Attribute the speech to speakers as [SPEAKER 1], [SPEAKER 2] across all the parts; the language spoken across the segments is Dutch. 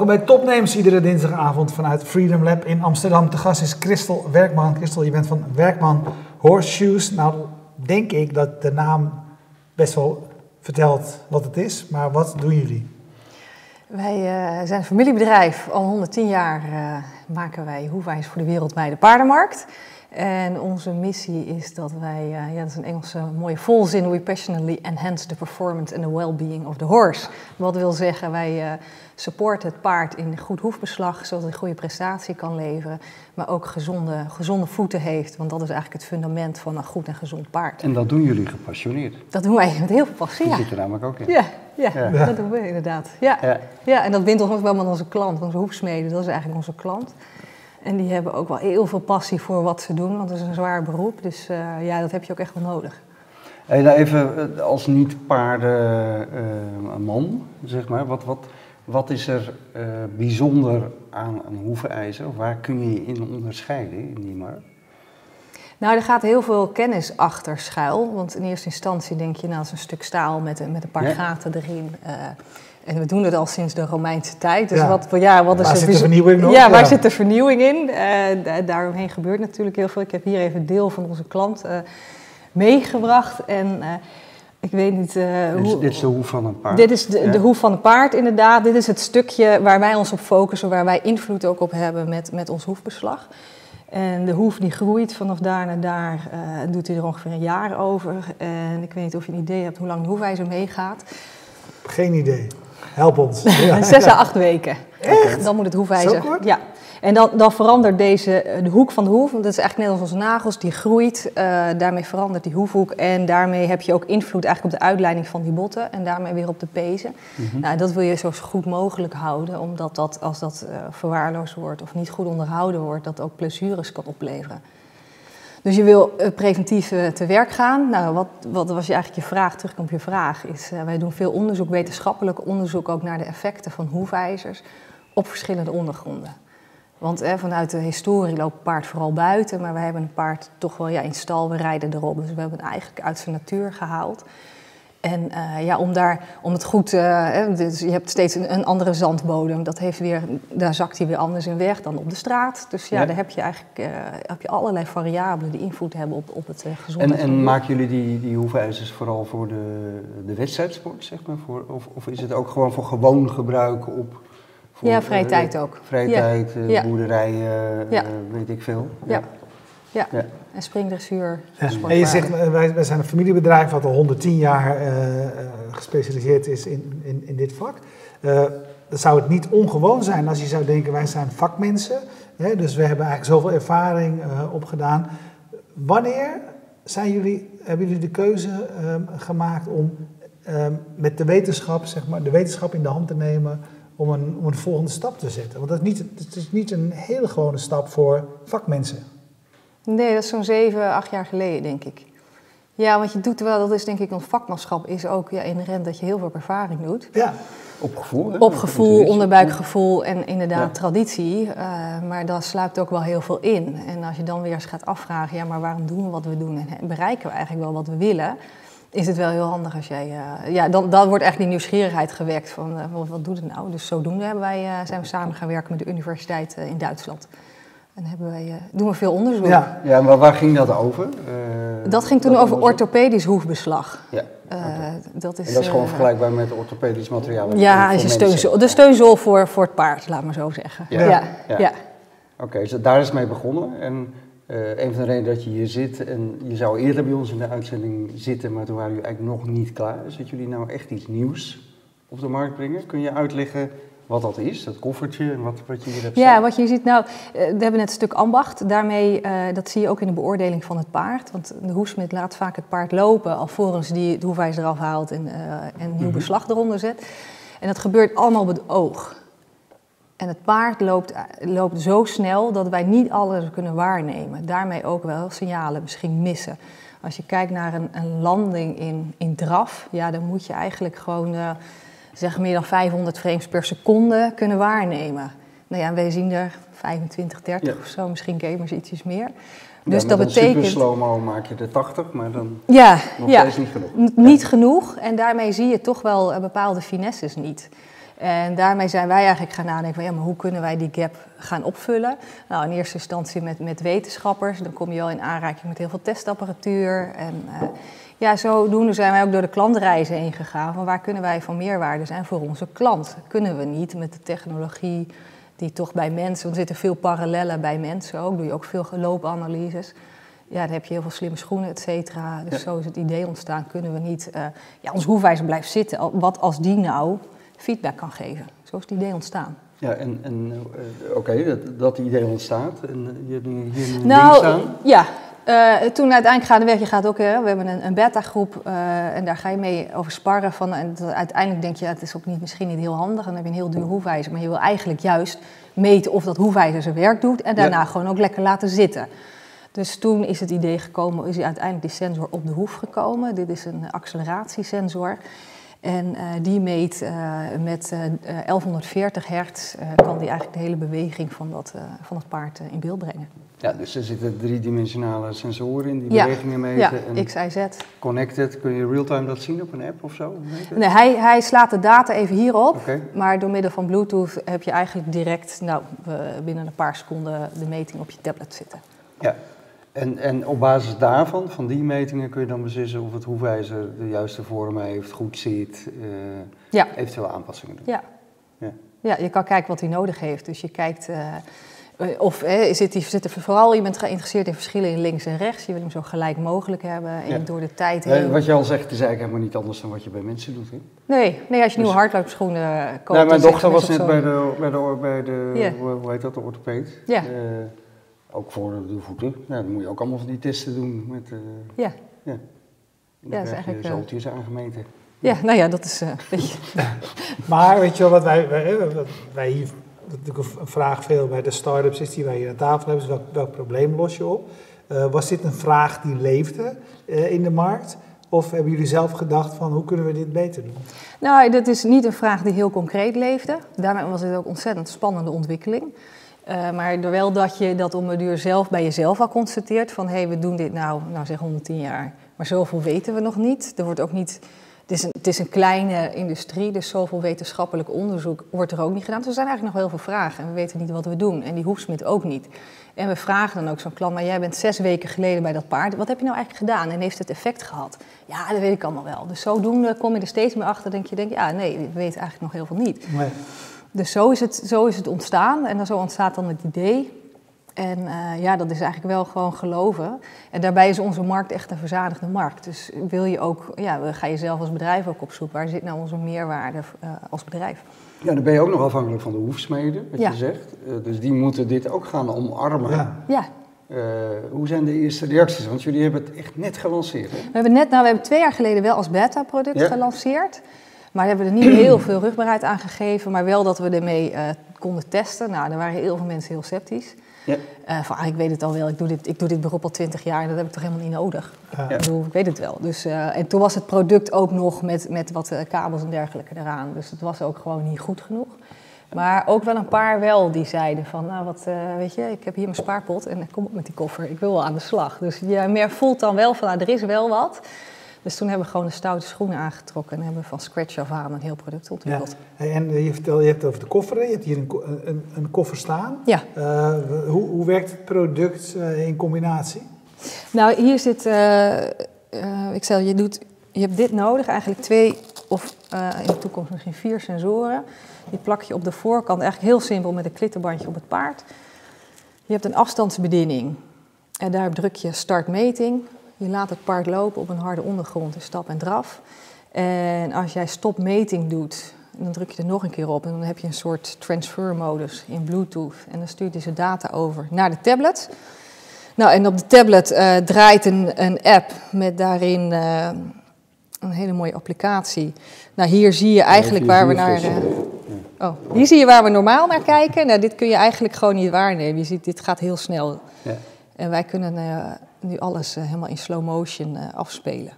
[SPEAKER 1] Welkom bij Topnames, iedere dinsdagavond vanuit Freedom Lab in Amsterdam. Te gast is Christel Werkman. Christel, je bent van Werkman Horseshoes. Nou, denk ik dat de naam best wel vertelt wat het is, maar wat doen jullie?
[SPEAKER 2] Wij uh, zijn een familiebedrijf. Al 110 jaar uh, maken wij hoefijs voor de wereldwijde paardenmarkt. En onze missie is dat wij, uh, ja, dat is een Engelse mooie volzin, we passionately enhance the performance and the well-being of the horse. Wat wil zeggen, wij uh, supporten het paard in goed hoefbeslag, zodat hij goede prestatie kan leveren, maar ook gezonde, gezonde voeten heeft, want dat is eigenlijk het fundament van een goed en gezond paard.
[SPEAKER 3] En dat doen jullie gepassioneerd?
[SPEAKER 2] Dat doen wij met heel veel passie,
[SPEAKER 3] Die
[SPEAKER 2] ja.
[SPEAKER 3] zit er namelijk ook in.
[SPEAKER 2] Ja, ja, ja, dat doen we inderdaad. Ja, ja.
[SPEAKER 3] Ja.
[SPEAKER 2] en dat bindt ons ook wel met onze klant, onze hoefsmeden, dat is eigenlijk onze klant. En die hebben ook wel heel veel passie voor wat ze doen, want het is een zwaar beroep. Dus uh, ja, dat heb je ook echt wel nodig.
[SPEAKER 3] Hey, nou even eh, als niet-paardenman, uh, zeg maar. Wat, wat, wat is er uh, bijzonder aan een hoefijzer? Of waar kun je je in onderscheiden in die markt?
[SPEAKER 2] Nou, er gaat heel veel kennis achter schuil. Want in eerste instantie denk je, nou, dat is een stuk staal met, met een paar ja. gaten erin. En we doen het al sinds de Romeinse tijd. Dus
[SPEAKER 1] Ja.
[SPEAKER 2] wat, ja, wat is
[SPEAKER 1] Waar
[SPEAKER 2] er
[SPEAKER 1] zit de vernieuwing nog?
[SPEAKER 2] Ja, waar
[SPEAKER 1] Ja.
[SPEAKER 2] zit de vernieuwing in? Eh, da- daaromheen gebeurt natuurlijk heel veel. Ik heb hier even deel van onze klant eh, meegebracht. En eh, ik weet niet eh,
[SPEAKER 3] Dit is,
[SPEAKER 2] hoe...
[SPEAKER 3] dit is de hoef van een paard.
[SPEAKER 2] Dit is de,
[SPEAKER 3] Ja.
[SPEAKER 2] de hoef van het paard, inderdaad. Dit is het stukje waar wij ons op focussen, waar wij invloed ook op hebben met, met ons hoefbeslag. En de hoef die groeit vanaf daar naar daar, eh, doet hij er ongeveer een jaar over. En ik weet niet of je een idee hebt hoe lang de hoefijzer meegaat.
[SPEAKER 1] Geen idee. Help ons. Ja.
[SPEAKER 2] Zes à acht weken.
[SPEAKER 1] Echt?
[SPEAKER 2] Dan moet het hoefijzer.
[SPEAKER 1] Zo kort?
[SPEAKER 2] Ja. En dan, dan verandert deze, eh, de hoek van de hoef, want dat is eigenlijk net als onze nagels, die groeit. eh, daarmee verandert die hoefhoek. En daarmee heb je ook invloed eigenlijk op de uitleiding van die botten. En daarmee weer op de pezen.
[SPEAKER 3] Mhm.
[SPEAKER 2] Nou, dat wil je zo goed mogelijk houden, omdat dat, als dat eh, verwaarloosd wordt of niet goed onderhouden wordt, dat ook blessures kan opleveren. Dus je wil eh, preventief eh, te werk gaan. Nou, wat, wat was je eigenlijk je vraag, terug op je vraag, is eh, wij doen veel onderzoek, wetenschappelijk onderzoek ook naar de effecten van hoefijzers op verschillende ondergronden. Want vanuit de historie loopt paard vooral buiten, maar wij hebben een paard toch wel ja, in stal, we rijden erop. Dus we hebben het eigenlijk uit zijn natuur gehaald. En eh, ja, om, daar, om het goed, hè, dus je hebt steeds een, een andere zandbodem. Dat heeft weer, daar zakt hij weer anders in weg dan op de straat. Dus ja,
[SPEAKER 3] Ja.
[SPEAKER 2] daar heb je eigenlijk eh, heb je allerlei variabelen die invloed hebben op, op het uh,
[SPEAKER 3] En,
[SPEAKER 2] gezondheid.
[SPEAKER 3] en maken jullie die, die hoefijzers vooral voor de, de wedstrijdsport, zeg maar? Voor, of, of is het ook gewoon voor gewoon gebruik op... Voor,
[SPEAKER 2] Ja, vrije tijd ook.
[SPEAKER 3] Vrije
[SPEAKER 2] Ja.
[SPEAKER 3] tijd, boerderijen,
[SPEAKER 2] Ja.
[SPEAKER 3] weet ik veel.
[SPEAKER 2] Ja. Ja.
[SPEAKER 3] Ja.
[SPEAKER 2] En springdressuur,
[SPEAKER 1] Ja. En je zegt, eh, wij, wij zijn een familiebedrijf wat al 110 jaar eh, eh, gespecialiseerd is in, in, in dit vak. Eh, dan zou het niet ongewoon zijn als je zou denken, wij zijn vakmensen. Hè, dus we hebben eigenlijk zoveel ervaring eh, opgedaan. Wanneer zijn jullie, hebben jullie de keuze ehm, gemaakt om ehm, met de wetenschap, zeg maar, de wetenschap in de hand te nemen om een, om een volgende stap te zetten? Want dat is niet, het is niet een hele gewone stap voor vakmensen.
[SPEAKER 2] Nee, dat is zo'n zeven, acht jaar geleden, denk ik. Ja, want je doet wel, dat is denk ik, ons vakmanschap is ook ja, inherent dat je heel veel ervaring doet.
[SPEAKER 1] Ja,
[SPEAKER 3] Op gevoel, hè?
[SPEAKER 2] Op gevoel, onderbuikgevoel en inderdaad
[SPEAKER 3] Ja.
[SPEAKER 2] traditie. eh, maar daar sluipt ook wel heel veel in. En als je dan weer eens gaat afvragen, ja, maar waarom doen we wat we doen en bereiken we eigenlijk wel wat we willen? Is het wel heel handig als jij. eh, ja, dan, dan wordt echt die nieuwsgierigheid gewekt van eh, wat, wat doet het nou? Dus zodoende hebben wij, zijn we samen gaan werken met de universiteit in Duitsland. En hebben wij, eh, doen we veel onderzoek.
[SPEAKER 1] ja.
[SPEAKER 3] Ja, maar waar ging dat over? Eh,
[SPEAKER 2] Dat ging toen over
[SPEAKER 3] onderzoek?
[SPEAKER 2] orthopedisch hoefbeslag.
[SPEAKER 3] Ja,
[SPEAKER 2] Eh, dat is,
[SPEAKER 3] en dat is gewoon vergelijkbaar met orthopedisch materiaal.
[SPEAKER 2] Ja, is steunzool, de steunzool voor, voor het paard, laat maar zo zeggen.
[SPEAKER 3] Ja.
[SPEAKER 2] Ja, ja,
[SPEAKER 3] Ja.
[SPEAKER 2] ja.
[SPEAKER 3] Oké, dus daar is het mee begonnen. En een van de redenen dat je hier zit, en je zou eerder bij ons in de uitzending zitten, maar toen waren jullie eigenlijk nog niet klaar. Dus dat jullie nou echt iets nieuws op de markt brengen. Kun je uitleggen wat dat is, dat koffertje en wat, wat je hier hebt
[SPEAKER 2] Ja,
[SPEAKER 3] staan?
[SPEAKER 2] wat je ziet, nou, eh, we hebben net een stuk ambacht. Daarmee, eh, dat zie je ook in de beoordeling van het paard. Want de hoefsmid laat vaak het paard lopen alvorens die de hoefijzer eraf haalt en, eh, en nieuw
[SPEAKER 3] Mhm.
[SPEAKER 2] beslag eronder zet. En dat gebeurt allemaal op het oog. En het paard loopt, loopt zo snel dat wij niet alles kunnen waarnemen. Daarmee ook wel signalen misschien missen. Als je kijkt naar een, een landing in, in draf, ja, dan moet je eigenlijk gewoon zeg meer dan 500 frames per seconde kunnen waarnemen. Nou ja, wij zien er 25, 30
[SPEAKER 3] Ja.
[SPEAKER 2] of zo, misschien gamers ietsjes meer. Dus
[SPEAKER 3] met
[SPEAKER 2] dat betekent.
[SPEAKER 3] super slow-mo maak je de 80, maar dan
[SPEAKER 2] Ja,
[SPEAKER 3] nog
[SPEAKER 2] ja.
[SPEAKER 3] steeds niet genoeg.
[SPEAKER 2] N- Niet genoeg en daarmee zie je toch wel eh, bepaalde finesses niet. En daarmee zijn wij eigenlijk gaan nadenken van ja, maar hoe kunnen wij die gap gaan opvullen? Nou, in eerste instantie met, met wetenschappers. Dan kom je al in aanraking met heel veel testapparatuur. En uh, ja, zodoende zijn wij ook door de klantreizen heen gegaan. Van waar kunnen wij van meerwaarde zijn voor onze klant? Kunnen we niet met de technologie die toch bij mensen, want er zitten veel parallellen bij mensen ook, doe je ook veel loopanalyses. Ja, dan heb je heel veel slimme schoenen, et cetera. Dus zo is het idee ontstaan. Kunnen we niet, uh, ja, onze hoefwijzer blijft zitten. Wat als die nou feedback kan geven? Zo is het idee ontstaan.
[SPEAKER 3] Ja, en, en uh, oké, dat, dat idee ontstaat. En uh, je hebt hier een
[SPEAKER 2] nou,
[SPEAKER 3] staan.
[SPEAKER 2] Ja, uh, toen uiteindelijk gaandeweg, je gaat ook, we hebben een, een beta-groep uh, en daar ga je mee over sparren. Van, en uiteindelijk denk je, het is ook niet, misschien niet heel handig. En dan heb je een heel duur hoefijzer, maar je wil eigenlijk juist meten of dat hoefijzer zijn werk doet en daarna ja. gewoon ook lekker laten zitten. Dus toen is het idee gekomen, is uiteindelijk die sensor op de hoef gekomen. Dit is een acceleratiesensor. En uh, die meet uh, met uh, 1140 hertz, kan die eigenlijk de hele beweging van, dat, van het paard in beeld brengen.
[SPEAKER 3] Ja, dus er zitten driedimensionale sensoren in die
[SPEAKER 2] ja.
[SPEAKER 3] bewegingen meten.
[SPEAKER 2] Ja,
[SPEAKER 3] en
[SPEAKER 2] X, Y, Z.
[SPEAKER 3] Connected, kun je real-time dat zien op een app of zo?
[SPEAKER 2] Nee, hij, hij slaat de data even hierop, maar door middel van Bluetooth heb je eigenlijk direct nou, binnen een paar seconden de meting op je tablet zitten.
[SPEAKER 3] Ja, en, en op basis daarvan, van die metingen, kun je dan beslissen of het hoefijzer de juiste vorm heeft, goed zit, uh,
[SPEAKER 2] Ja.
[SPEAKER 3] eventueel aanpassingen doen.
[SPEAKER 2] Ja.
[SPEAKER 3] Ja.
[SPEAKER 2] Ja, je kan kijken wat hij nodig heeft. Dus je kijkt, uh, of eh, zit, die, zit er vooral, je bent geïnteresseerd in verschillen in links en rechts. Je wil hem zo gelijk mogelijk hebben en
[SPEAKER 3] Ja.
[SPEAKER 2] door de tijd
[SPEAKER 3] Nee,
[SPEAKER 2] heen.
[SPEAKER 3] wat je al zegt, is eigenlijk helemaal niet anders dan wat je bij mensen doet. Hè?
[SPEAKER 2] Nee, nee, als je nieuwe
[SPEAKER 3] Dus-
[SPEAKER 2] hardloopschoenen koopt.
[SPEAKER 3] Nee, mijn dochter was net bij de, bij de, bij de hoe, heet dat, de orthopeed.
[SPEAKER 2] Ja.
[SPEAKER 3] Eh, ook voor de voeten. Ja, dan moet je ook allemaal van die testen doen met... eh
[SPEAKER 2] Ja.
[SPEAKER 3] ja. Dan
[SPEAKER 2] Ja, dat is
[SPEAKER 3] krijg je
[SPEAKER 2] eigenlijk, eh,
[SPEAKER 3] zooltjes aangemeten.
[SPEAKER 2] ja, nou ja, dat is eh, een beetje...
[SPEAKER 1] Maar weet je wel, wat wij, wij, wij hier, dat is natuurlijk een vraag veel bij de start-ups is die wij hier aan tafel hebben, is welk, welk probleem los je op? Eh, was dit een vraag die leefde eh, in de markt? Of hebben jullie zelf gedacht van hoe kunnen we dit beter doen?
[SPEAKER 2] Nou, dat is niet een vraag die heel concreet leefde. Daarmee was het ook een ontzettend spannende ontwikkeling. Eh, maar door wel dat je dat om een duur zelf bij jezelf al constateert van hé, hey, we doen dit nou, nou zeg 110 jaar, maar zoveel weten we nog niet. Er wordt ook niet, het is, een, het is een kleine industrie, dus zoveel wetenschappelijk onderzoek wordt er ook niet gedaan. Dus er zijn eigenlijk nog heel veel vragen en we weten niet wat we doen en die hoefsmid ook niet. En we vragen dan ook zo'n klant, maar jij bent zes weken geleden bij dat paard, wat heb je nou eigenlijk gedaan en heeft het effect gehad? Ja, dat weet ik allemaal wel. Dus zodoende kom je er steeds meer achter, denk je, denk, ja nee, we weten eigenlijk nog heel veel niet.
[SPEAKER 1] Nee.
[SPEAKER 2] Dus zo is, het, zo is het ontstaan en dan zo ontstaat dan het idee. En eh, ja, dat is eigenlijk wel gewoon geloven. En daarbij is onze markt echt een verzadigde markt. Dus wil je ook, ja, ga je zelf als bedrijf ook op zoek. Waar zit nou onze meerwaarde eh, als bedrijf?
[SPEAKER 3] Ja, dan ben je ook nog afhankelijk van de hoefsmeden, wat
[SPEAKER 2] Ja.
[SPEAKER 3] je zegt. Eh, dus die moeten dit ook gaan omarmen.
[SPEAKER 1] Ja.
[SPEAKER 2] Ja,
[SPEAKER 3] Eh, hoe zijn de eerste reacties? Want jullie hebben het echt net gelanceerd. Hè?
[SPEAKER 2] we hebben net, nou, we hebben twee jaar geleden wel als beta-product
[SPEAKER 3] Ja.
[SPEAKER 2] gelanceerd. Maar hebben we er niet heel veel rugbaarheid aan gegeven. Maar wel dat we ermee eh, konden testen. Nou, daar waren heel veel mensen heel sceptisch.
[SPEAKER 3] Ja.
[SPEAKER 2] Eh, van, ah, ik weet het al wel, ik doe, dit, ik doe dit beroep al twintig jaar en dat heb ik toch helemaal niet nodig.
[SPEAKER 1] Ja.
[SPEAKER 2] Ik bedoel, ik weet het wel. Dus, eh, en toen was het product ook nog met, met wat eh, kabels en dergelijke eraan. Dus het was ook gewoon niet goed genoeg. Maar ook wel een paar wel die zeiden van, nou wat, eh, weet je, ik heb hier mijn spaarpot en kom op met die koffer. Ik wil wel aan de slag. Dus je meer voelt dan wel van, nou er is wel wat. Dus toen hebben we gewoon de stoute schoenen aangetrokken en hebben we van scratch af aan een heel product
[SPEAKER 1] Ja.
[SPEAKER 2] ontwikkeld.
[SPEAKER 1] Hey, En eh, je, vertelde, je hebt het over de kofferen, je hebt hier een, een, een koffer staan.
[SPEAKER 2] Ja.
[SPEAKER 1] Eh, hoe, hoe werkt het product eh, in combinatie?
[SPEAKER 2] Nou, hier zit, ik zei, je, doet, je hebt dit nodig, eigenlijk twee of in de toekomst misschien vier sensoren. Die plak je op de voorkant, eigenlijk heel simpel met een klittenbandje op het paard. Je hebt een afstandsbediening en daar druk je start meting. Je laat het paard lopen op een harde ondergrond in stap en draf. En als jij stop meting doet, dan druk je er nog een keer op en dan heb je een soort transfermodus in Bluetooth. En dan stuurt hij zijn data over naar de tablet. Nou, en op de tablet eh, draait een, een app met daarin eh, een hele mooie applicatie. Nou, hier zie je eigenlijk waar we naar. eh, oh, hier zie je waar we normaal naar kijken. Nou, dit kun je eigenlijk gewoon niet waarnemen. Je ziet, dit gaat heel snel.
[SPEAKER 3] Ja.
[SPEAKER 2] En wij kunnen nu alles eh, helemaal in slow motion eh, afspelen.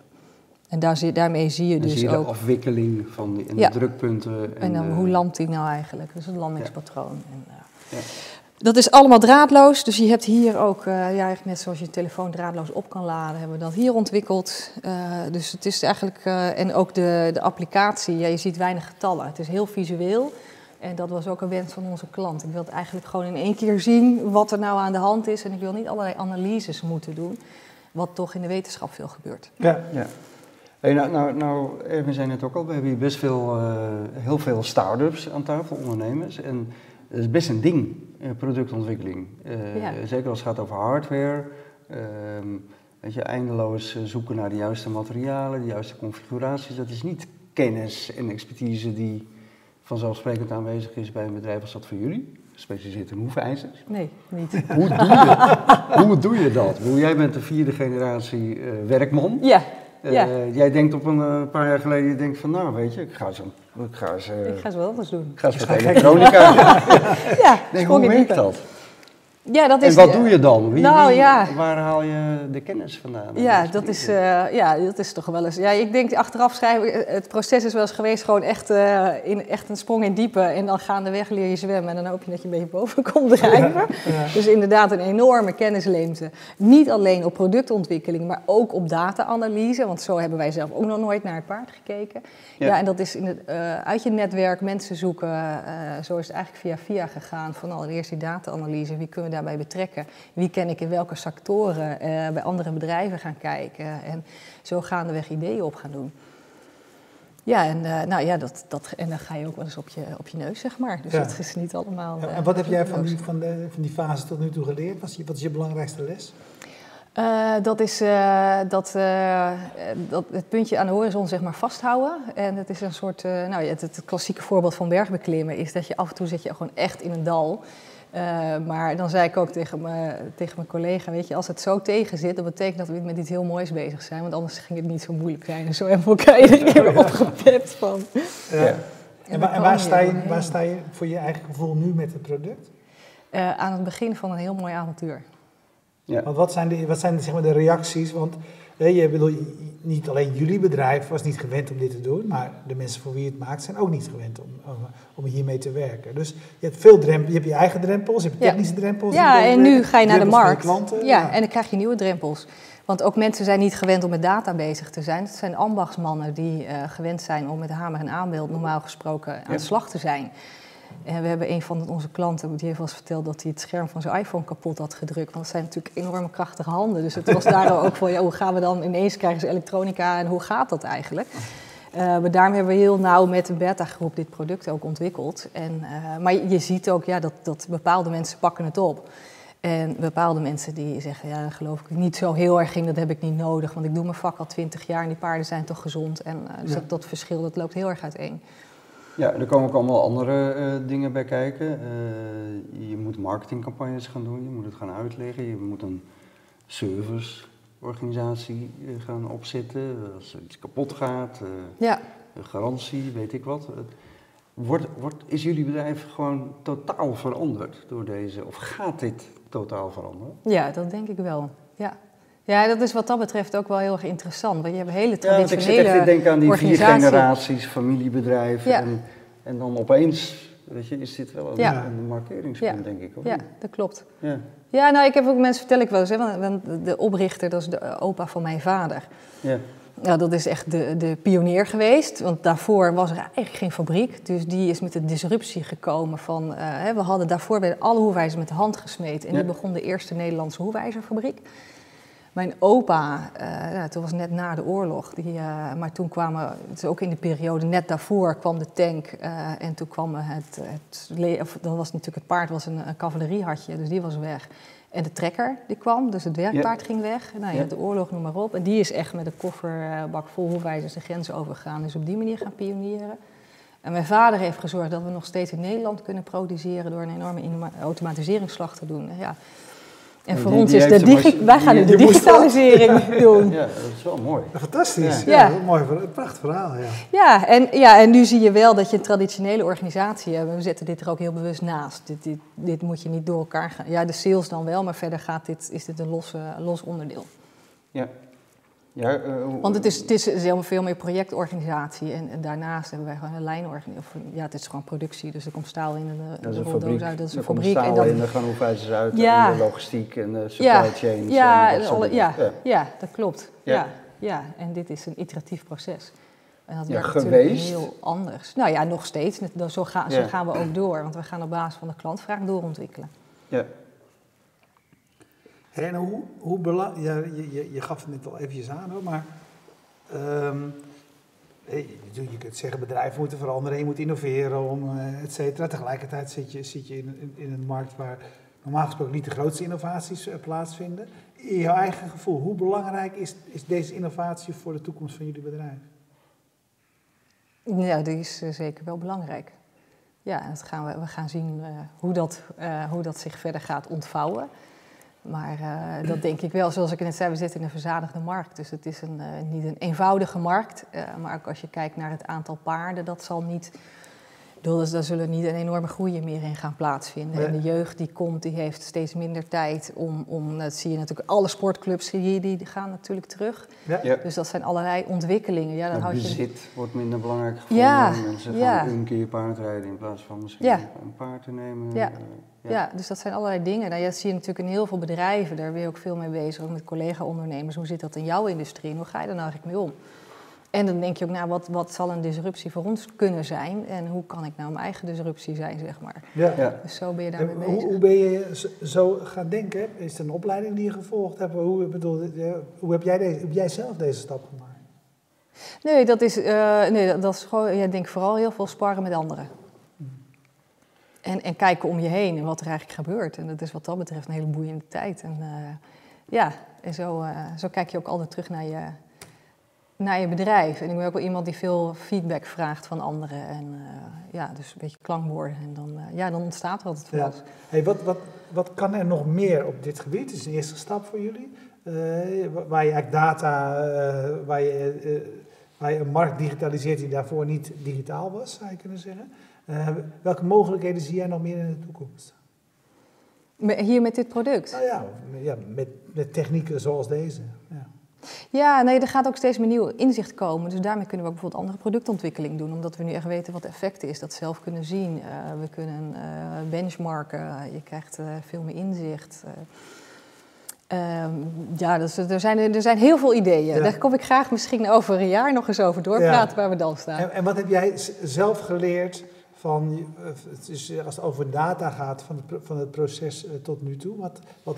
[SPEAKER 2] En daar zie, daarmee zie je
[SPEAKER 3] Dan
[SPEAKER 2] dus
[SPEAKER 3] zie je
[SPEAKER 2] ook.
[SPEAKER 3] de afwikkeling van die, en
[SPEAKER 2] Ja.
[SPEAKER 3] de drukpunten.
[SPEAKER 2] En dan,
[SPEAKER 3] eh,
[SPEAKER 2] hoe landt die nou eigenlijk? Dus het landingspatroon. En, eh,
[SPEAKER 3] Ja.
[SPEAKER 2] Dat is allemaal draadloos, dus je hebt hier ook, ja, eigenlijk net zoals je telefoon draadloos op kan laden, hebben we dat hier ontwikkeld. Uh, dus het is eigenlijk, uh, en ook de, de applicatie, ja, je ziet weinig getallen. Het is heel visueel en dat was ook een wens van onze klant. Ik wil het eigenlijk gewoon in één keer zien wat er nou aan de hand is en ik wil niet allerlei analyses moeten doen, wat toch in de wetenschap veel gebeurt.
[SPEAKER 3] Ja, ja. Hey, nou, nou, nou, Erwin zei net ook al, we hebben hier best veel, heel veel start-ups aan tafel, ondernemers. En het is best een ding, productontwikkeling. Uh, Zeker als het gaat over hardware. Uh, weet je, eindeloos zoeken naar de juiste materialen, de juiste configuraties. Dat is niet kennis en expertise die vanzelfsprekend aanwezig is bij een bedrijf als dat voor jullie. Gespecialiseerd in hoefijzers.
[SPEAKER 2] Nee, niet.
[SPEAKER 3] Hoe doe je, hoe doe je dat? Jij bent de vierde generatie uh, werkman.
[SPEAKER 2] Ja.
[SPEAKER 3] Ja. Jij denkt op een uh, paar jaar geleden, je denkt van nou weet je, ik ga zo ik ga eens...
[SPEAKER 2] Ik ga eens wel anders doen.
[SPEAKER 3] Ik ga eens wat elektronica
[SPEAKER 2] ja,
[SPEAKER 3] nee, hoe werkt dat?
[SPEAKER 2] Ja, dat is,
[SPEAKER 3] en wat doe je dan? Wie,
[SPEAKER 2] nou,
[SPEAKER 3] wie,
[SPEAKER 2] ja.
[SPEAKER 3] Waar haal je de kennis vandaan?
[SPEAKER 2] Ja dat, is, uh, ja, dat is toch wel eens... Ja, ik denk achteraf schrijven, het proces is wel eens geweest gewoon echt, uh, in, echt een sprong in diepe. En dan gaandeweg leer je zwemmen en dan hoop je dat je een beetje boven komt drijven. Ja, ja. Dus inderdaad een enorme kennisleemte. Niet alleen op productontwikkeling, maar ook op data-analyse. Want zo hebben wij zelf ook nog nooit naar het paard gekeken. Ja, ja en dat is in het, uh, uit je netwerk mensen zoeken. zo is het eigenlijk via via gegaan. Van allereerst die data-analyse, wie kunnen we daarbij betrekken? Wie ken ik in welke sectoren uh, bij andere bedrijven gaan kijken? En zo gaandeweg ideeën op gaan doen. Ja, en, uh, nou ja, dat, dat, en dan ga je ook wel eens op je, op je neus, zeg maar. Dus ja. dat is niet allemaal...
[SPEAKER 1] Ja, en wat heb jij van die, van, de, van die fase tot nu toe geleerd? Wat is je, wat is je belangrijkste les?
[SPEAKER 2] Uh, dat is uh, dat, dat het puntje aan de horizon zeg maar vasthouden. En het is een soort, nou, het, het, klassieke voorbeeld van bergbeklimmen is dat je af en toe zit je gewoon echt in een dal. Maar dan zei ik ook tegen, me, tegen mijn collega, weet je, als het zo tegen zit, dan betekent dat we met iets heel moois bezig zijn. Want anders ging het niet zo moeilijk zijn. En zo hebben we elkaar iedere keer opgepept van.
[SPEAKER 1] Ja. En, en, waar, en waar, sta je, waar sta je voor je eigen gevoel nu met het product?
[SPEAKER 2] aan het begin van een heel mooi avontuur.
[SPEAKER 1] Ja. Want wat zijn de, wat zijn de, zeg maar, de reacties? Want je, bedoel, niet alleen jullie bedrijf was niet gewend om dit te doen, maar de mensen voor wie het maakt zijn ook niet gewend om, om, hiermee te werken. Dus je hebt veel drempels, je hebt je eigen drempels, je hebt technische
[SPEAKER 2] ja.
[SPEAKER 1] drempels.
[SPEAKER 2] Ja, en nu ga je naar de markt. Ja,
[SPEAKER 1] ja,
[SPEAKER 2] en dan krijg je nieuwe drempels. Want ook mensen zijn niet gewend om met data bezig te zijn. Het zijn ambachtsmannen die uh, gewend zijn om met hamer en aanbeeld normaal gesproken aan de slag te zijn. En we hebben een van onze klanten, die heeft ons verteld dat hij het scherm van zijn iPhone kapot had gedrukt. Want dat zijn natuurlijk enorme krachtige handen. Dus het was daar ook van, ja, hoe gaan we dan ineens krijgen ze elektronica en hoe gaat dat eigenlijk? Uh, maar daarom hebben we heel nauw met een beta-groep dit product ook ontwikkeld. En, uh, maar je ziet ook ja, dat, dat bepaalde mensen pakken het op. En bepaalde mensen die zeggen, ja, daar geloof ik niet zo heel erg in, dat heb ik niet nodig. Want ik doe mijn vak al twintig jaar en die paarden zijn toch gezond. En uh, dus ja. dat, dat verschil, dat loopt heel erg uiteen.
[SPEAKER 3] Ja, er komen ook allemaal andere uh, dingen bij kijken. Uh, je moet marketingcampagnes gaan doen, je moet het gaan uitleggen, je moet een serviceorganisatie uh, gaan opzetten als er iets kapot gaat.
[SPEAKER 2] ja.
[SPEAKER 3] Garantie, weet ik wat. Wordt, wordt, is jullie bedrijf gewoon totaal veranderd door deze, of gaat dit totaal veranderen?
[SPEAKER 2] Ja, dat denk ik wel. Ja. Ja, dat is wat dat betreft ook wel heel erg interessant. Want je hebt hele traditionele
[SPEAKER 3] ja, ik zit echt te aan die vier generaties, familiebedrijven. Ja. En, en dan opeens, weet je, is dit wel een,
[SPEAKER 2] ja.
[SPEAKER 3] een markeringspunt,
[SPEAKER 2] ja.
[SPEAKER 3] denk ik. Of
[SPEAKER 2] ja,
[SPEAKER 3] niet?
[SPEAKER 2] dat klopt.
[SPEAKER 3] Ja.
[SPEAKER 2] ja, nou, ik heb ook mensen, vertel ik wel eens, hè, want de oprichter, dat is de opa van mijn vader.
[SPEAKER 3] Ja.
[SPEAKER 2] Nou, dat is echt de, de pionier geweest, want daarvoor was er eigenlijk geen fabriek. Dus die is met de disruptie gekomen van, uh, hè, we hadden daarvoor werden alle hoewijzers met de hand gesmeed. En
[SPEAKER 3] Ja.
[SPEAKER 2] die begon de eerste Nederlandse hoewijzerfabriek. Mijn opa, uh, nou, toen was net na de oorlog, die, uh, maar toen kwamen, het is ook in de periode net daarvoor, kwam de tank uh, en toen kwam het, het of, dan was natuurlijk het paard was een, een cavaleriehartje, dus die was weg. En de trekker die kwam, dus het werkpaard
[SPEAKER 3] Ja.
[SPEAKER 2] ging weg. Nou ja,
[SPEAKER 3] Ja.
[SPEAKER 2] de oorlog, noem maar op. En die is echt met een kofferbak vol hoefwijzers de grens overgegaan. Dus op die manier gaan pionieren. En mijn vader heeft gezorgd dat we nog steeds in Nederland kunnen produceren door een enorme automatiseringsslag te doen. Ja. En voor
[SPEAKER 3] die-
[SPEAKER 2] ons
[SPEAKER 3] die
[SPEAKER 2] is de digi- wij gaan nu
[SPEAKER 3] die-
[SPEAKER 2] de digitalisering doen.
[SPEAKER 3] Ja, dat is wel mooi.
[SPEAKER 1] Fantastisch.
[SPEAKER 2] Ja.
[SPEAKER 1] Ja,
[SPEAKER 2] Ja.
[SPEAKER 1] een mooi, prachtig verhaal. Ja.
[SPEAKER 2] Ja en, ja, en nu zie je wel dat je een traditionele organisatie hebt. We zetten dit er ook heel bewust naast. Dit, dit, dit moet je niet door elkaar gaan. Ja, de sales dan wel, maar verder gaat dit, is dit een los, los onderdeel.
[SPEAKER 3] Ja. Ja, eh,
[SPEAKER 2] Want het is, het is helemaal veel meer projectorganisatie. En, en daarnaast hebben wij gewoon een lijnorganisatie. Ja, het is gewoon productie. Dus er komt staal in en de,
[SPEAKER 3] dat is
[SPEAKER 2] de
[SPEAKER 3] een fabriek.
[SPEAKER 2] uit. Dat is een
[SPEAKER 3] Er komt
[SPEAKER 2] fabriek.
[SPEAKER 3] staal
[SPEAKER 2] En dan,
[SPEAKER 3] in, er gaan hoeveelheden uit.
[SPEAKER 2] Ja.
[SPEAKER 3] En de logistiek en de supply
[SPEAKER 2] Ja,
[SPEAKER 3] chains.
[SPEAKER 2] ja,
[SPEAKER 3] en
[SPEAKER 2] alle-
[SPEAKER 3] dingen.
[SPEAKER 2] ja, ja, dat klopt.
[SPEAKER 3] Ja.
[SPEAKER 2] Ja. Ja, en dit is een iteratief proces. En dat
[SPEAKER 3] Ja,
[SPEAKER 2] werkt
[SPEAKER 3] geweest?
[SPEAKER 2] natuurlijk heel anders. Nou ja, nog steeds. Zo, ga, zo
[SPEAKER 3] Ja.
[SPEAKER 2] gaan we ook door. Want we gaan op basis van de klantvraag doorontwikkelen.
[SPEAKER 3] Ja.
[SPEAKER 1] En hoe, hoe bela- ja, je, je, je gaf het net al eventjes aan hoor, maar eh, je, kunt zeggen bedrijven moeten veranderen, je moet innoveren, om, eh, et cetera. Tegelijkertijd zit je, zit je in, in, een markt waar normaal gesproken niet de grootste innovaties eh, plaatsvinden. In jouw eigen gevoel, hoe belangrijk is, is deze innovatie voor de toekomst van jullie bedrijf?
[SPEAKER 2] Ja, die is eh, zeker wel belangrijk. Ja, dat gaan we, we gaan zien hoe, dat, hoe dat zich verder gaat ontvouwen. Maar eh, dat denk ik wel, zoals ik net zei, we zitten in een verzadigde markt. Dus het is een, eh, niet een eenvoudige markt. eh, maar ook als je kijkt naar het aantal paarden, dat zal niet... ik bedoel, dus daar zullen niet een enorme groei meer in gaan plaatsvinden. En de jeugd die komt, die heeft steeds minder tijd om... om dat zie je natuurlijk, alle sportclubs die, die gaan natuurlijk terug.
[SPEAKER 1] Ja?
[SPEAKER 3] Ja.
[SPEAKER 2] Dus dat zijn allerlei ontwikkelingen. Ja, dan
[SPEAKER 3] Het
[SPEAKER 2] houd je
[SPEAKER 3] bezit wordt minder belangrijk gevonden.
[SPEAKER 2] Ja,
[SPEAKER 3] Mensen gaan
[SPEAKER 2] ja.
[SPEAKER 3] een keer paardrijden in plaats van misschien
[SPEAKER 2] Ja.
[SPEAKER 3] een paard te nemen.
[SPEAKER 2] Ja. Ja. dus dat zijn allerlei dingen. Nou, ja, dat zie je natuurlijk in heel veel bedrijven. Daar ben je ook veel mee bezig, ook met collega-ondernemers. Hoe zit dat in jouw industrie en hoe ga je er nou eigenlijk mee om? En dan denk je ook, nou, wat, wat zal een disruptie voor ons kunnen zijn? En hoe kan ik nou mijn eigen disruptie zijn, zeg maar.
[SPEAKER 1] Ja.
[SPEAKER 3] Ja.
[SPEAKER 2] Dus zo ben je daarmee
[SPEAKER 1] hoe,
[SPEAKER 2] bezig.
[SPEAKER 1] hoe ben je zo- gaan denken? Is het een opleiding die je gevolgd hebt? Hoe, bedoel, hoe heb, jij deze, heb jij zelf deze stap gemaakt?
[SPEAKER 2] Nee, dat is, eh, nee, dat, dat is gewoon, ja, denk vooral heel veel sparren met anderen. En, en kijken om je heen en wat er eigenlijk gebeurt. En dat is wat dat betreft een hele boeiende tijd. En eh, ja, en zo, eh, zo kijk je ook altijd terug naar je, naar je bedrijf. En ik ben ook wel iemand die veel feedback vraagt van anderen. En eh, ja, dus een beetje klankborden. En dan, ja, dan ontstaat er altijd van
[SPEAKER 1] Ja. Hey, wat, wat, wat kan er nog meer op dit gebied? Het is een eerste stap voor jullie. Wa- waar je eigenlijk data, waar, je, waar je een markt digitaliseert die daarvoor niet digitaal was, zou je kunnen zeggen. Eh, welke mogelijkheden zie jij nog meer in de toekomst?
[SPEAKER 2] Hier met dit product.
[SPEAKER 1] Nou ja, ja met, met technieken zoals deze. Ja.
[SPEAKER 2] Ja, nee, er gaat ook steeds meer nieuw inzicht komen. Dus daarmee kunnen we ook bijvoorbeeld andere productontwikkeling doen. Omdat we nu echt weten wat de effect is. Dat zelf kunnen zien. Eh, we kunnen eh, benchmarken. Je krijgt veel meer inzicht. Eh, ehm, ja, dus, er, zijn, er zijn heel veel ideeën.
[SPEAKER 1] Ja.
[SPEAKER 2] Daar kom ik graag misschien over een jaar nog eens over doorpraten waar we dan staan.
[SPEAKER 1] En, en wat heb jij zelf geleerd van, eh, het is, als het over data gaat, van van het proces eh, tot nu toe? Wat, wat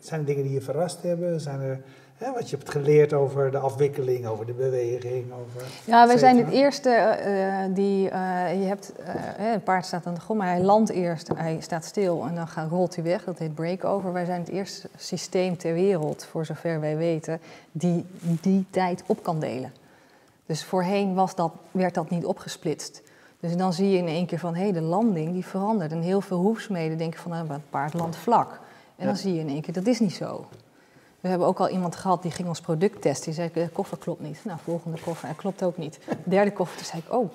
[SPEAKER 1] zijn er dingen die je verrast hebben? Zijn er hè, wat je hebt geleerd over de afwikkeling, over de beweging? Over,
[SPEAKER 2] Ja, wij zijn het eerste eh, die, eh, je hebt, eh, een paard staat aan de grond, maar hij landt eerst, hij staat stil en dan gaat, rolt hij weg. Dat heet breakover. Wij zijn het eerste systeem ter wereld, voor zover wij weten, die die tijd op kan delen. Dus voorheen was dat, werd dat niet opgesplitst. Dus dan zie je in één keer van, hé, de landing die verandert. En heel veel hoefsmeden denken van, nou, het paard landt vlak. En dan zie je in één keer, dat is niet zo. We hebben ook al iemand gehad die ging ons product testen. Die zei, de koffer klopt niet. Nou, volgende koffer, hij klopt ook niet. Derde koffer, toen zei ik, oh.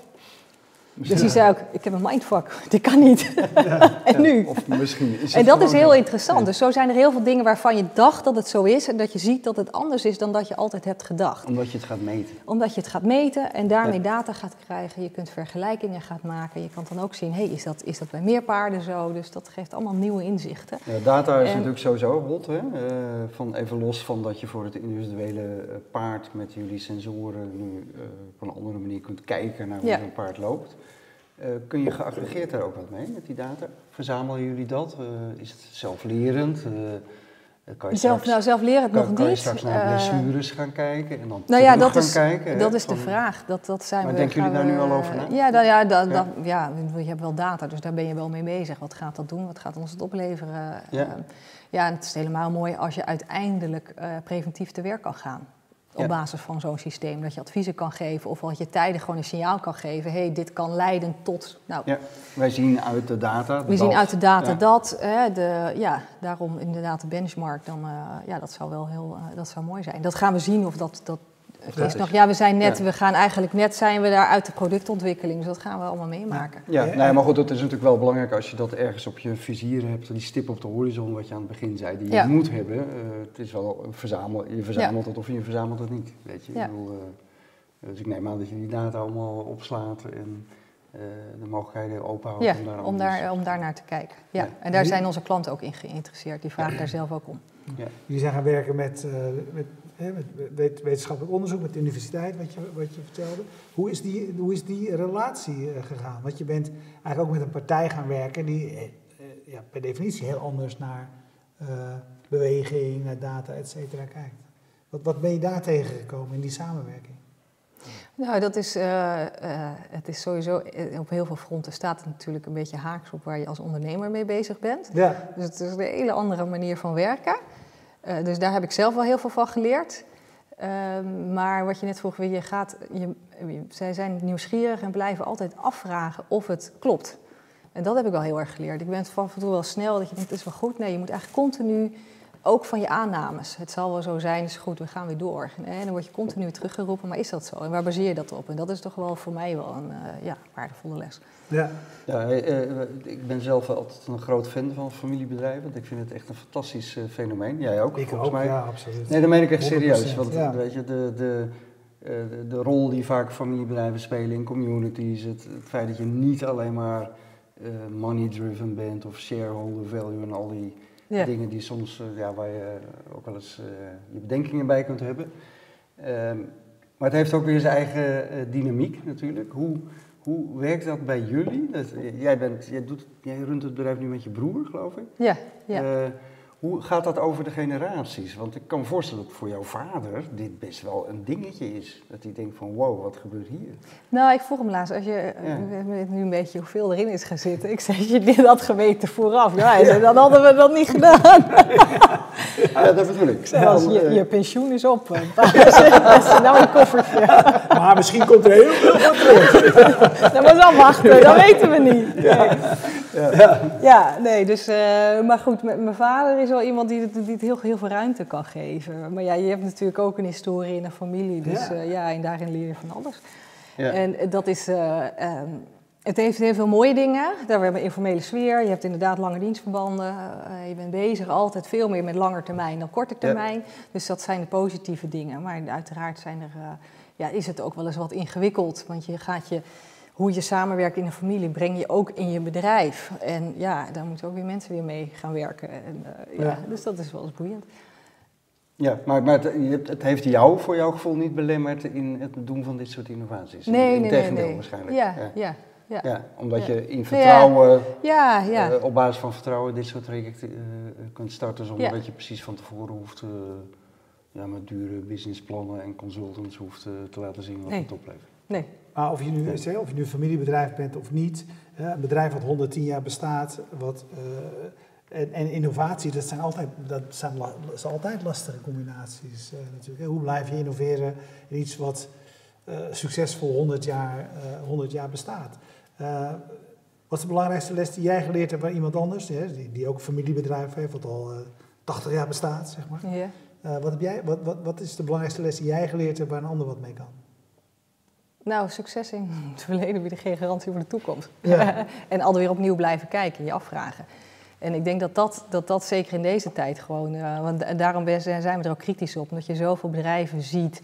[SPEAKER 2] Dus die zei ook, ik heb een mindfuck, dit kan niet. en nu?
[SPEAKER 3] Of misschien is het
[SPEAKER 2] En dat is heel interessant. Dus zo zijn er heel veel dingen waarvan je dacht dat het zo is... en dat je ziet dat het anders is dan dat je altijd hebt gedacht.
[SPEAKER 3] Omdat je het gaat meten.
[SPEAKER 2] Omdat je het gaat meten en daarmee
[SPEAKER 3] Ja.
[SPEAKER 2] data gaat krijgen. Je kunt vergelijkingen gaat maken. Je kan dan ook zien, hey, is, dat, is dat bij meer paarden zo? Dus dat geeft allemaal nieuwe inzichten.
[SPEAKER 3] Ja, data is
[SPEAKER 2] En-
[SPEAKER 3] natuurlijk sowieso hot. Hè? Eh, van even los van dat je voor het individuele eh, paard met jullie sensoren nu eh, op een andere manier kunt kijken naar hoe
[SPEAKER 2] Ja.
[SPEAKER 3] een paard loopt. Eh, kun je geaggregeerd daar ook wat mee met die data? Verzamelen jullie dat? Eh, is het zelflerend? Eh, kan je
[SPEAKER 2] Zelf,
[SPEAKER 3] straks,
[SPEAKER 2] nou, zelf leren het
[SPEAKER 3] kan,
[SPEAKER 2] nog
[SPEAKER 3] kan je
[SPEAKER 2] niet.
[SPEAKER 3] straks naar blessures gaan kijken en dan
[SPEAKER 2] Nou ja, dat
[SPEAKER 3] gaan
[SPEAKER 2] is,
[SPEAKER 3] kijken? hè?
[SPEAKER 2] dat is de vraag. Dat, dat zijn
[SPEAKER 3] Maar
[SPEAKER 2] we,
[SPEAKER 3] denken jullie daar
[SPEAKER 2] we-
[SPEAKER 3] nu al over na?
[SPEAKER 2] Ja, dan, ja, dan,
[SPEAKER 3] Ja.
[SPEAKER 2] dan- ja, je hebt wel data, dus daar ben je wel mee bezig. Wat gaat dat doen? Wat gaat ons het opleveren?
[SPEAKER 3] Ja.
[SPEAKER 2] Ja, en het is helemaal mooi als je uiteindelijk eh, preventief te werk kan gaan. Op
[SPEAKER 3] Ja.
[SPEAKER 2] basis van zo'n systeem. Dat je adviezen kan geven of dat je tijdig gewoon een signaal kan geven. hé, hey, dit kan leiden tot... Nou,
[SPEAKER 3] Ja, wij zien uit de data.
[SPEAKER 2] we zien uit de data
[SPEAKER 3] ja.
[SPEAKER 2] dat, hè, de, ja, daarom inderdaad de benchmark, dan, eh, ja, dat zou wel heel, eh, dat zou mooi zijn. Dat gaan we zien of dat, dat Het is nog, ja, we zijn net,
[SPEAKER 3] ja.
[SPEAKER 2] we gaan eigenlijk net zijn we daar uit de productontwikkeling, dus dat gaan we allemaal meemaken.
[SPEAKER 3] Ja,
[SPEAKER 1] Ja.
[SPEAKER 3] nee, maar goed, dat is natuurlijk wel belangrijk als je dat ergens op je vizier hebt, die stip op de horizon, wat je aan het begin zei, die je moet hebben. Eh, het is wel verzamel, je verzamelt het of je verzamelt het niet, weet je.
[SPEAKER 2] Ja.
[SPEAKER 3] Ik bedoel, eh, dus ik neem aan dat je die data allemaal opslaat en eh, de mogelijkheden openhoudt
[SPEAKER 2] Ja,
[SPEAKER 3] om daar
[SPEAKER 2] om daar, om daar naar te kijken. Ja.
[SPEAKER 3] Ja.
[SPEAKER 2] En daar zijn onze klanten ook in geïnteresseerd, die vragen daar zelf ook om.
[SPEAKER 3] Ja.
[SPEAKER 1] Jullie zijn gaan werken met, eh, met, hè, met wet- wetenschappelijk onderzoek, met de universiteit, wat je, wat je vertelde. Hoe is die, hoe is die relatie eh, gegaan? Want je bent eigenlijk ook met een partij gaan werken die eh, eh, ja, per definitie heel anders naar beweging, naar data, et cetera kijkt. Wat, wat ben je daar tegengekomen in die samenwerking?
[SPEAKER 2] Nou, dat is, het is sowieso, op heel veel fronten staat het natuurlijk een beetje haaks op waar je als ondernemer mee bezig bent.
[SPEAKER 1] Ja,
[SPEAKER 2] Dus het is een hele andere manier van werken. Eh, dus daar heb ik zelf wel heel veel van geleerd. Ehm, maar wat je net vroeg, je gaat, je, zij zijn nieuwsgierig en blijven altijd afvragen of het klopt. En dat heb ik wel heel erg geleerd. Ik ben af en toe wel snel dat je denkt, het is wel goed. Nee, je moet eigenlijk continu, ook van je aannames. Het zal wel zo zijn, is goed, we gaan weer door. En dan word je continu teruggeroepen, maar is dat zo? En waar baseer je dat op? En dat is toch wel voor mij wel een eh, ja, waardevolle les.
[SPEAKER 1] ja.
[SPEAKER 3] Ja, eh, ik ben zelf altijd een groot fan van familiebedrijven, want ik vind het echt een fantastisch eh, fenomeen. Jij ook,
[SPEAKER 1] ik
[SPEAKER 3] volgens
[SPEAKER 1] ook,
[SPEAKER 3] mij.
[SPEAKER 1] ja, absoluut.
[SPEAKER 3] Nee, dat meen ik echt
[SPEAKER 1] 100%,
[SPEAKER 3] serieus. Want
[SPEAKER 1] ja.
[SPEAKER 3] weet je, de, de, eh, de, de rol die vaak familiebedrijven spelen in communities, het, het feit dat je niet alleen maar eh, money-driven bent of shareholder value en al die
[SPEAKER 2] Ja.
[SPEAKER 3] dingen die soms, eh, ja, waar je ook wel eens eh, je bedenkingen bij kunt hebben. Ehm, maar het heeft ook weer zijn eigen eh, dynamiek natuurlijk. Hoe, hoe werkt dat bij jullie? Dat, jij, bent, jij, doet, jij runt het bedrijf nu met je broer, geloof ik.
[SPEAKER 2] Ja, ja.
[SPEAKER 3] Eh, hoe gaat dat over de generaties? Want ik kan me voorstellen dat voor jouw vader dit best wel een dingetje is. Dat hij denkt van wow, wat gebeurt hier?
[SPEAKER 2] Nou, ik vroeg hem laatst, als je, eh,
[SPEAKER 3] Ja.
[SPEAKER 2] we weten nu een beetje hoeveel erin is gaan zitten. Ik zei, als je dit had geweten vooraf, hij zei, dan hadden we dat niet gedaan.
[SPEAKER 3] Ja, dat bedoel ik.
[SPEAKER 2] Zelfs
[SPEAKER 3] Dan,
[SPEAKER 2] je,
[SPEAKER 3] eh,
[SPEAKER 2] je pensioen is op. Dat is nou een koffertje.
[SPEAKER 1] Maar misschien komt er heel veel van terug.
[SPEAKER 2] Dat moet afwachten, dat weten we niet. Nee. Ja, nee, dus, eh, maar goed, mijn vader is wel iemand die die het heel, heel veel ruimte kan geven. Maar ja, je hebt natuurlijk ook een historie in een familie, dus
[SPEAKER 1] Ja.
[SPEAKER 2] ja, ja en daarin leer je van alles.
[SPEAKER 3] ja.
[SPEAKER 2] En eh, dat is, eh, ehm, het heeft heel veel mooie dingen. Daar hebben we een informele sfeer. Je hebt inderdaad lange dienstverbanden. Eh, je bent bezig altijd veel meer met langer termijn dan korte termijn. Dus dat zijn de positieve dingen. Maar uiteraard zijn er, eh, ja, is het ook wel eens wat ingewikkeld. Want je gaat je, hoe je samenwerkt in een familie, breng je ook in je bedrijf. En ja, daar moeten ook weer mensen weer mee gaan werken. En, eh, ja,
[SPEAKER 1] Ja.
[SPEAKER 2] Dus dat is wel eens boeiend.
[SPEAKER 3] ja, maar, maar het, het heeft jou voor jouw gevoel niet belemmerd in het doen van dit soort innovaties.
[SPEAKER 2] Nee, nee, nee.
[SPEAKER 3] Integendeel
[SPEAKER 2] nee.
[SPEAKER 3] waarschijnlijk.
[SPEAKER 2] Ja,
[SPEAKER 3] ja.
[SPEAKER 2] ja, ja.
[SPEAKER 3] Ja, omdat je in vertrouwen, eh, op basis van vertrouwen, dit soort trajecten eh, kunt starten zonder dat je precies van tevoren hoeft, ja, met dure businessplannen en consultants hoeft te laten zien wat
[SPEAKER 2] Nee.
[SPEAKER 3] het oplevert.
[SPEAKER 2] Nee.
[SPEAKER 1] Maar of je nu, zeg, of je nu een familiebedrijf bent of niet, hè, een bedrijf wat 110 jaar bestaat, wat, eh, en, en innovatie, dat zijn altijd, dat zijn, dat zijn altijd lastige combinaties eh, natuurlijk. Hoe blijf je innoveren in iets wat eh, succesvol 100 jaar, eh, 100 jaar bestaat? Eh, wat is de belangrijkste les die jij geleerd hebt bij iemand anders, hè, die, die ook een familiebedrijf heeft, wat al eh, 80 jaar bestaat, zeg maar?
[SPEAKER 2] Ja.
[SPEAKER 1] Eh, wat, heb jij, wat, wat, wat is de belangrijkste les die jij geleerd hebt waar een ander wat mee kan?
[SPEAKER 2] Nou, succes in het verleden bieden geen garantie voor de toekomst.
[SPEAKER 1] Ja.
[SPEAKER 2] en alweer opnieuw blijven kijken, je afvragen. En ik denk dat dat, dat, dat zeker in deze tijd gewoon... eh, want da- daarom zijn we er ook kritisch op. Omdat je zoveel bedrijven ziet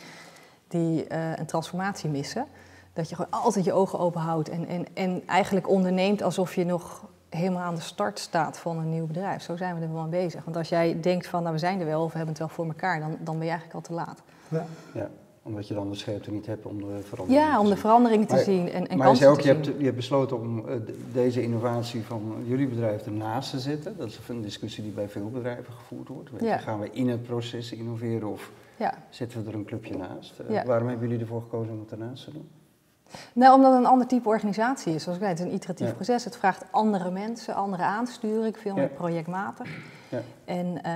[SPEAKER 2] die eh, een transformatie missen. Dat je gewoon altijd je ogen open houdt. En, en, en eigenlijk onderneemt alsof je nog helemaal aan de start staat van een nieuw bedrijf. Zo zijn we er wel aan bezig. Want als jij denkt van, nou we zijn er wel of we hebben het wel voor elkaar... dan, dan ben je eigenlijk al te laat.
[SPEAKER 1] Ja.
[SPEAKER 3] Ja, omdat je dan de scherpte niet hebt om de verandering
[SPEAKER 2] Ja, om de
[SPEAKER 3] zien.
[SPEAKER 2] veranderingen te
[SPEAKER 3] Maar-
[SPEAKER 2] zien en, en
[SPEAKER 3] maar je
[SPEAKER 2] kansen
[SPEAKER 3] zei ook,
[SPEAKER 2] te
[SPEAKER 3] je
[SPEAKER 2] zien.
[SPEAKER 3] hebt, je hebt besloten om eh, de- deze innovatie van jullie bedrijf ernaast te zetten. Dat is een discussie die bij veel bedrijven gevoerd wordt. Weet je,
[SPEAKER 2] Ja.
[SPEAKER 3] Gaan we in het proces innoveren of
[SPEAKER 2] Ja.
[SPEAKER 3] zetten we er een clubje naast? Eh,
[SPEAKER 2] Ja.
[SPEAKER 3] Waarom hebben jullie ervoor gekozen om het ernaast te doen?
[SPEAKER 2] Nou, omdat het een ander type organisatie is. Zoals ik zei, het is een iteratief
[SPEAKER 3] Ja.
[SPEAKER 2] proces. Het vraagt andere mensen, andere aansturing, veel meer projectmatig.
[SPEAKER 3] Ja.
[SPEAKER 2] En, eh,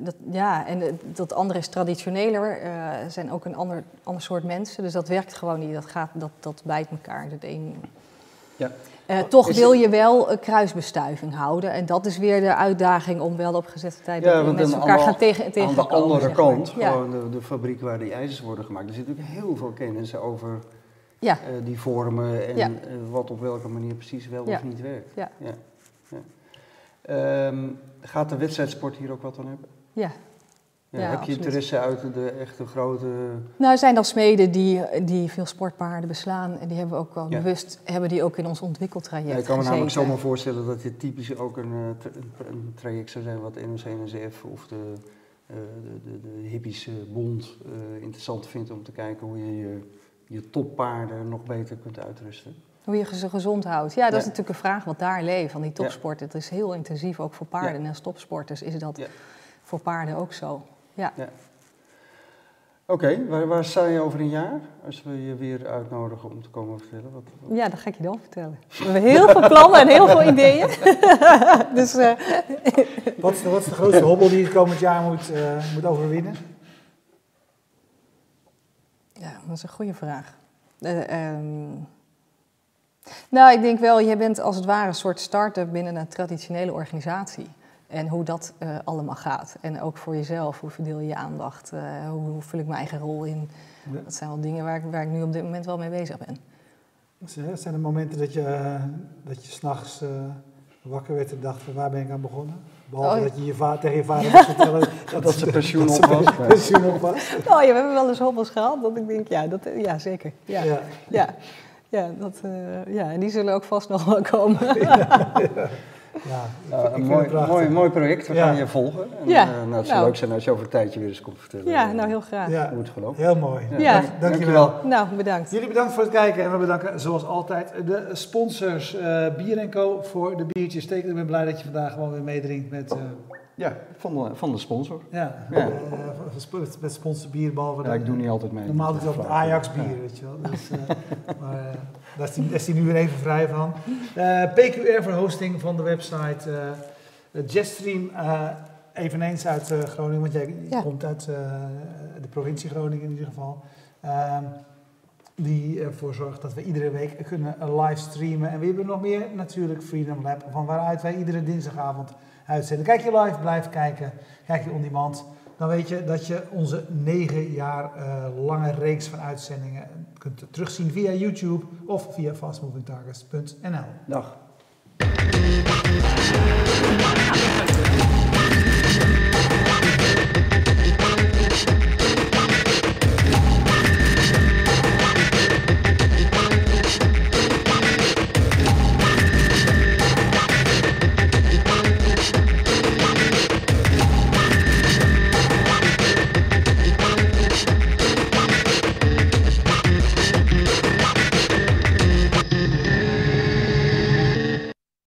[SPEAKER 2] dat, ja, en dat andere is traditioneler, eh zijn ook een ander, ander soort mensen. Dus dat werkt gewoon niet. Dat, gaat, dat, dat bijt elkaar. Het een
[SPEAKER 3] Ja.
[SPEAKER 2] Eh, toch wil je wel een kruisbestuiving houden. En dat is weer de uitdaging om wel op gezette tijd
[SPEAKER 3] Ja, aan
[SPEAKER 2] elkaar gaan tegen,
[SPEAKER 3] Aan de andere
[SPEAKER 2] zeg maar.
[SPEAKER 3] kant,
[SPEAKER 2] Ja,
[SPEAKER 3] gewoon de, de fabriek waar die ijzers worden gemaakt. Er zit natuurlijk heel veel kennis over
[SPEAKER 2] ja,
[SPEAKER 3] eh, die vormen en
[SPEAKER 2] Ja.
[SPEAKER 3] eh, wat op welke manier precies wel
[SPEAKER 2] Ja.
[SPEAKER 3] of niet werkt.
[SPEAKER 2] Ja.
[SPEAKER 3] Ehm, gaat de wedstrijdsport hier ook wat aan hebben?
[SPEAKER 2] ja.
[SPEAKER 3] Heb je interesse uit de echte grote...
[SPEAKER 2] Nou, er zijn dan smeden die, die veel sportpaarden beslaan. En die hebben we ook wel bewust, hebben die ook in ons ontwikkeltraject
[SPEAKER 3] Ja, ik kan me namelijk zomaar voorstellen dat dit typisch ook een, eh, een- traject zou zijn wat NOC NSF of de, de, de, de hippische bond interessant vindt om te kijken hoe je je, je toppaarden nog beter kunt uitrusten.
[SPEAKER 2] Hoe je ze gezond houdt. Ja, dat is natuurlijk een vraag wat daar leeft, van die
[SPEAKER 3] Ja.
[SPEAKER 2] topsport. Het is heel intensief, ook voor paarden.
[SPEAKER 3] Ja.
[SPEAKER 2] En als topsporters is dat
[SPEAKER 3] Ja.
[SPEAKER 2] voor paarden ook zo. Ja.
[SPEAKER 3] Oké, waar, waar sta je over een jaar als we je weer uitnodigen om te komen vertellen? Wat, wat-
[SPEAKER 2] ja, dat ga ik je dan vertellen. We hebben heel veel plannen en heel veel ideeën. dus eh,
[SPEAKER 1] Wat is de, wat is de grootste hobbel die je komend jaar moet, eh, moet overwinnen?
[SPEAKER 2] Ja, dat is een goede vraag. Eh, ehm, nou, ik denk wel, je bent als het ware een soort start-up binnen een traditionele organisatie. En hoe dat eh, allemaal gaat. En ook voor jezelf, hoe verdeel je je aandacht? Eh, hoe, hoe vul ik mijn eigen rol in?
[SPEAKER 1] Ja.
[SPEAKER 2] Dat zijn wel dingen waar ik, waar ik nu op dit moment wel mee bezig ben.
[SPEAKER 1] Zijn er momenten dat je, dat je s'nachts eh wakker werd en dacht van waar ben ik aan begonnen? Behalve
[SPEAKER 2] Oh, ja.
[SPEAKER 1] dat je, je va- tegen je vader moest vertellen
[SPEAKER 3] Dat ze pensioen
[SPEAKER 1] dat
[SPEAKER 3] op was.
[SPEAKER 1] pensioen op was.
[SPEAKER 2] Oh, ja, we hebben wel eens hobbels gehad dat ik denk, ja, dat, ja zeker. Ja, ja.
[SPEAKER 1] Ja.
[SPEAKER 2] ja. dat, eh, ja, en die zullen ook vast nog wel komen.
[SPEAKER 1] Ja, ik
[SPEAKER 3] een
[SPEAKER 1] vind
[SPEAKER 3] mooi, mooi, mooi project, we
[SPEAKER 1] Ja.
[SPEAKER 3] gaan je volgen. En,
[SPEAKER 2] Ja,
[SPEAKER 3] eh, nou, het zou
[SPEAKER 2] nou.
[SPEAKER 3] leuk zijn als je over een tijdje weer eens komt vertellen
[SPEAKER 2] Ja,
[SPEAKER 3] eh,
[SPEAKER 2] nou heel graag.
[SPEAKER 1] Ja,
[SPEAKER 3] hoe het gelopen
[SPEAKER 1] heel mooi.
[SPEAKER 3] Ja,
[SPEAKER 2] Ja.
[SPEAKER 1] Dank, dankjewel.
[SPEAKER 2] Nou, bedankt.
[SPEAKER 1] Jullie bedankt voor het kijken en we bedanken zoals altijd de sponsors eh, Bier Co voor de biertjes. Teken, ik ben blij dat je vandaag gewoon weer meedrinkt met, eh,
[SPEAKER 3] Ja, van de, van de sponsor.
[SPEAKER 1] ja,
[SPEAKER 3] Ja.
[SPEAKER 1] eh, met- met sponsor bier, behalve
[SPEAKER 3] Ja, ik doe niet altijd mee.
[SPEAKER 1] Normaal doet hij altijd Ajax bier, weet je wel. Dus, eh, maar eh, daar, is hij, daar is hij nu weer even vrij van. Eh, PQR voor hosting van de website. eh Jetstream, eh, eveneens uit eh, Groningen, want jij
[SPEAKER 2] Ja.
[SPEAKER 1] komt uit eh, de provincie Groningen in ieder geval. Ehm, die ervoor zorgt dat we iedere week kunnen livestreamen. En we hebben nog meer natuurlijk Freedom Lab, van waaruit wij iedere dinsdagavond uitzenden. Kijk je live, blijf kijken. Kijk je on demand. Dan weet je dat je onze negen jaar eh, lange reeks van uitzendingen kunt terugzien via YouTube of via fastmovingtargets.nl.
[SPEAKER 3] Dag.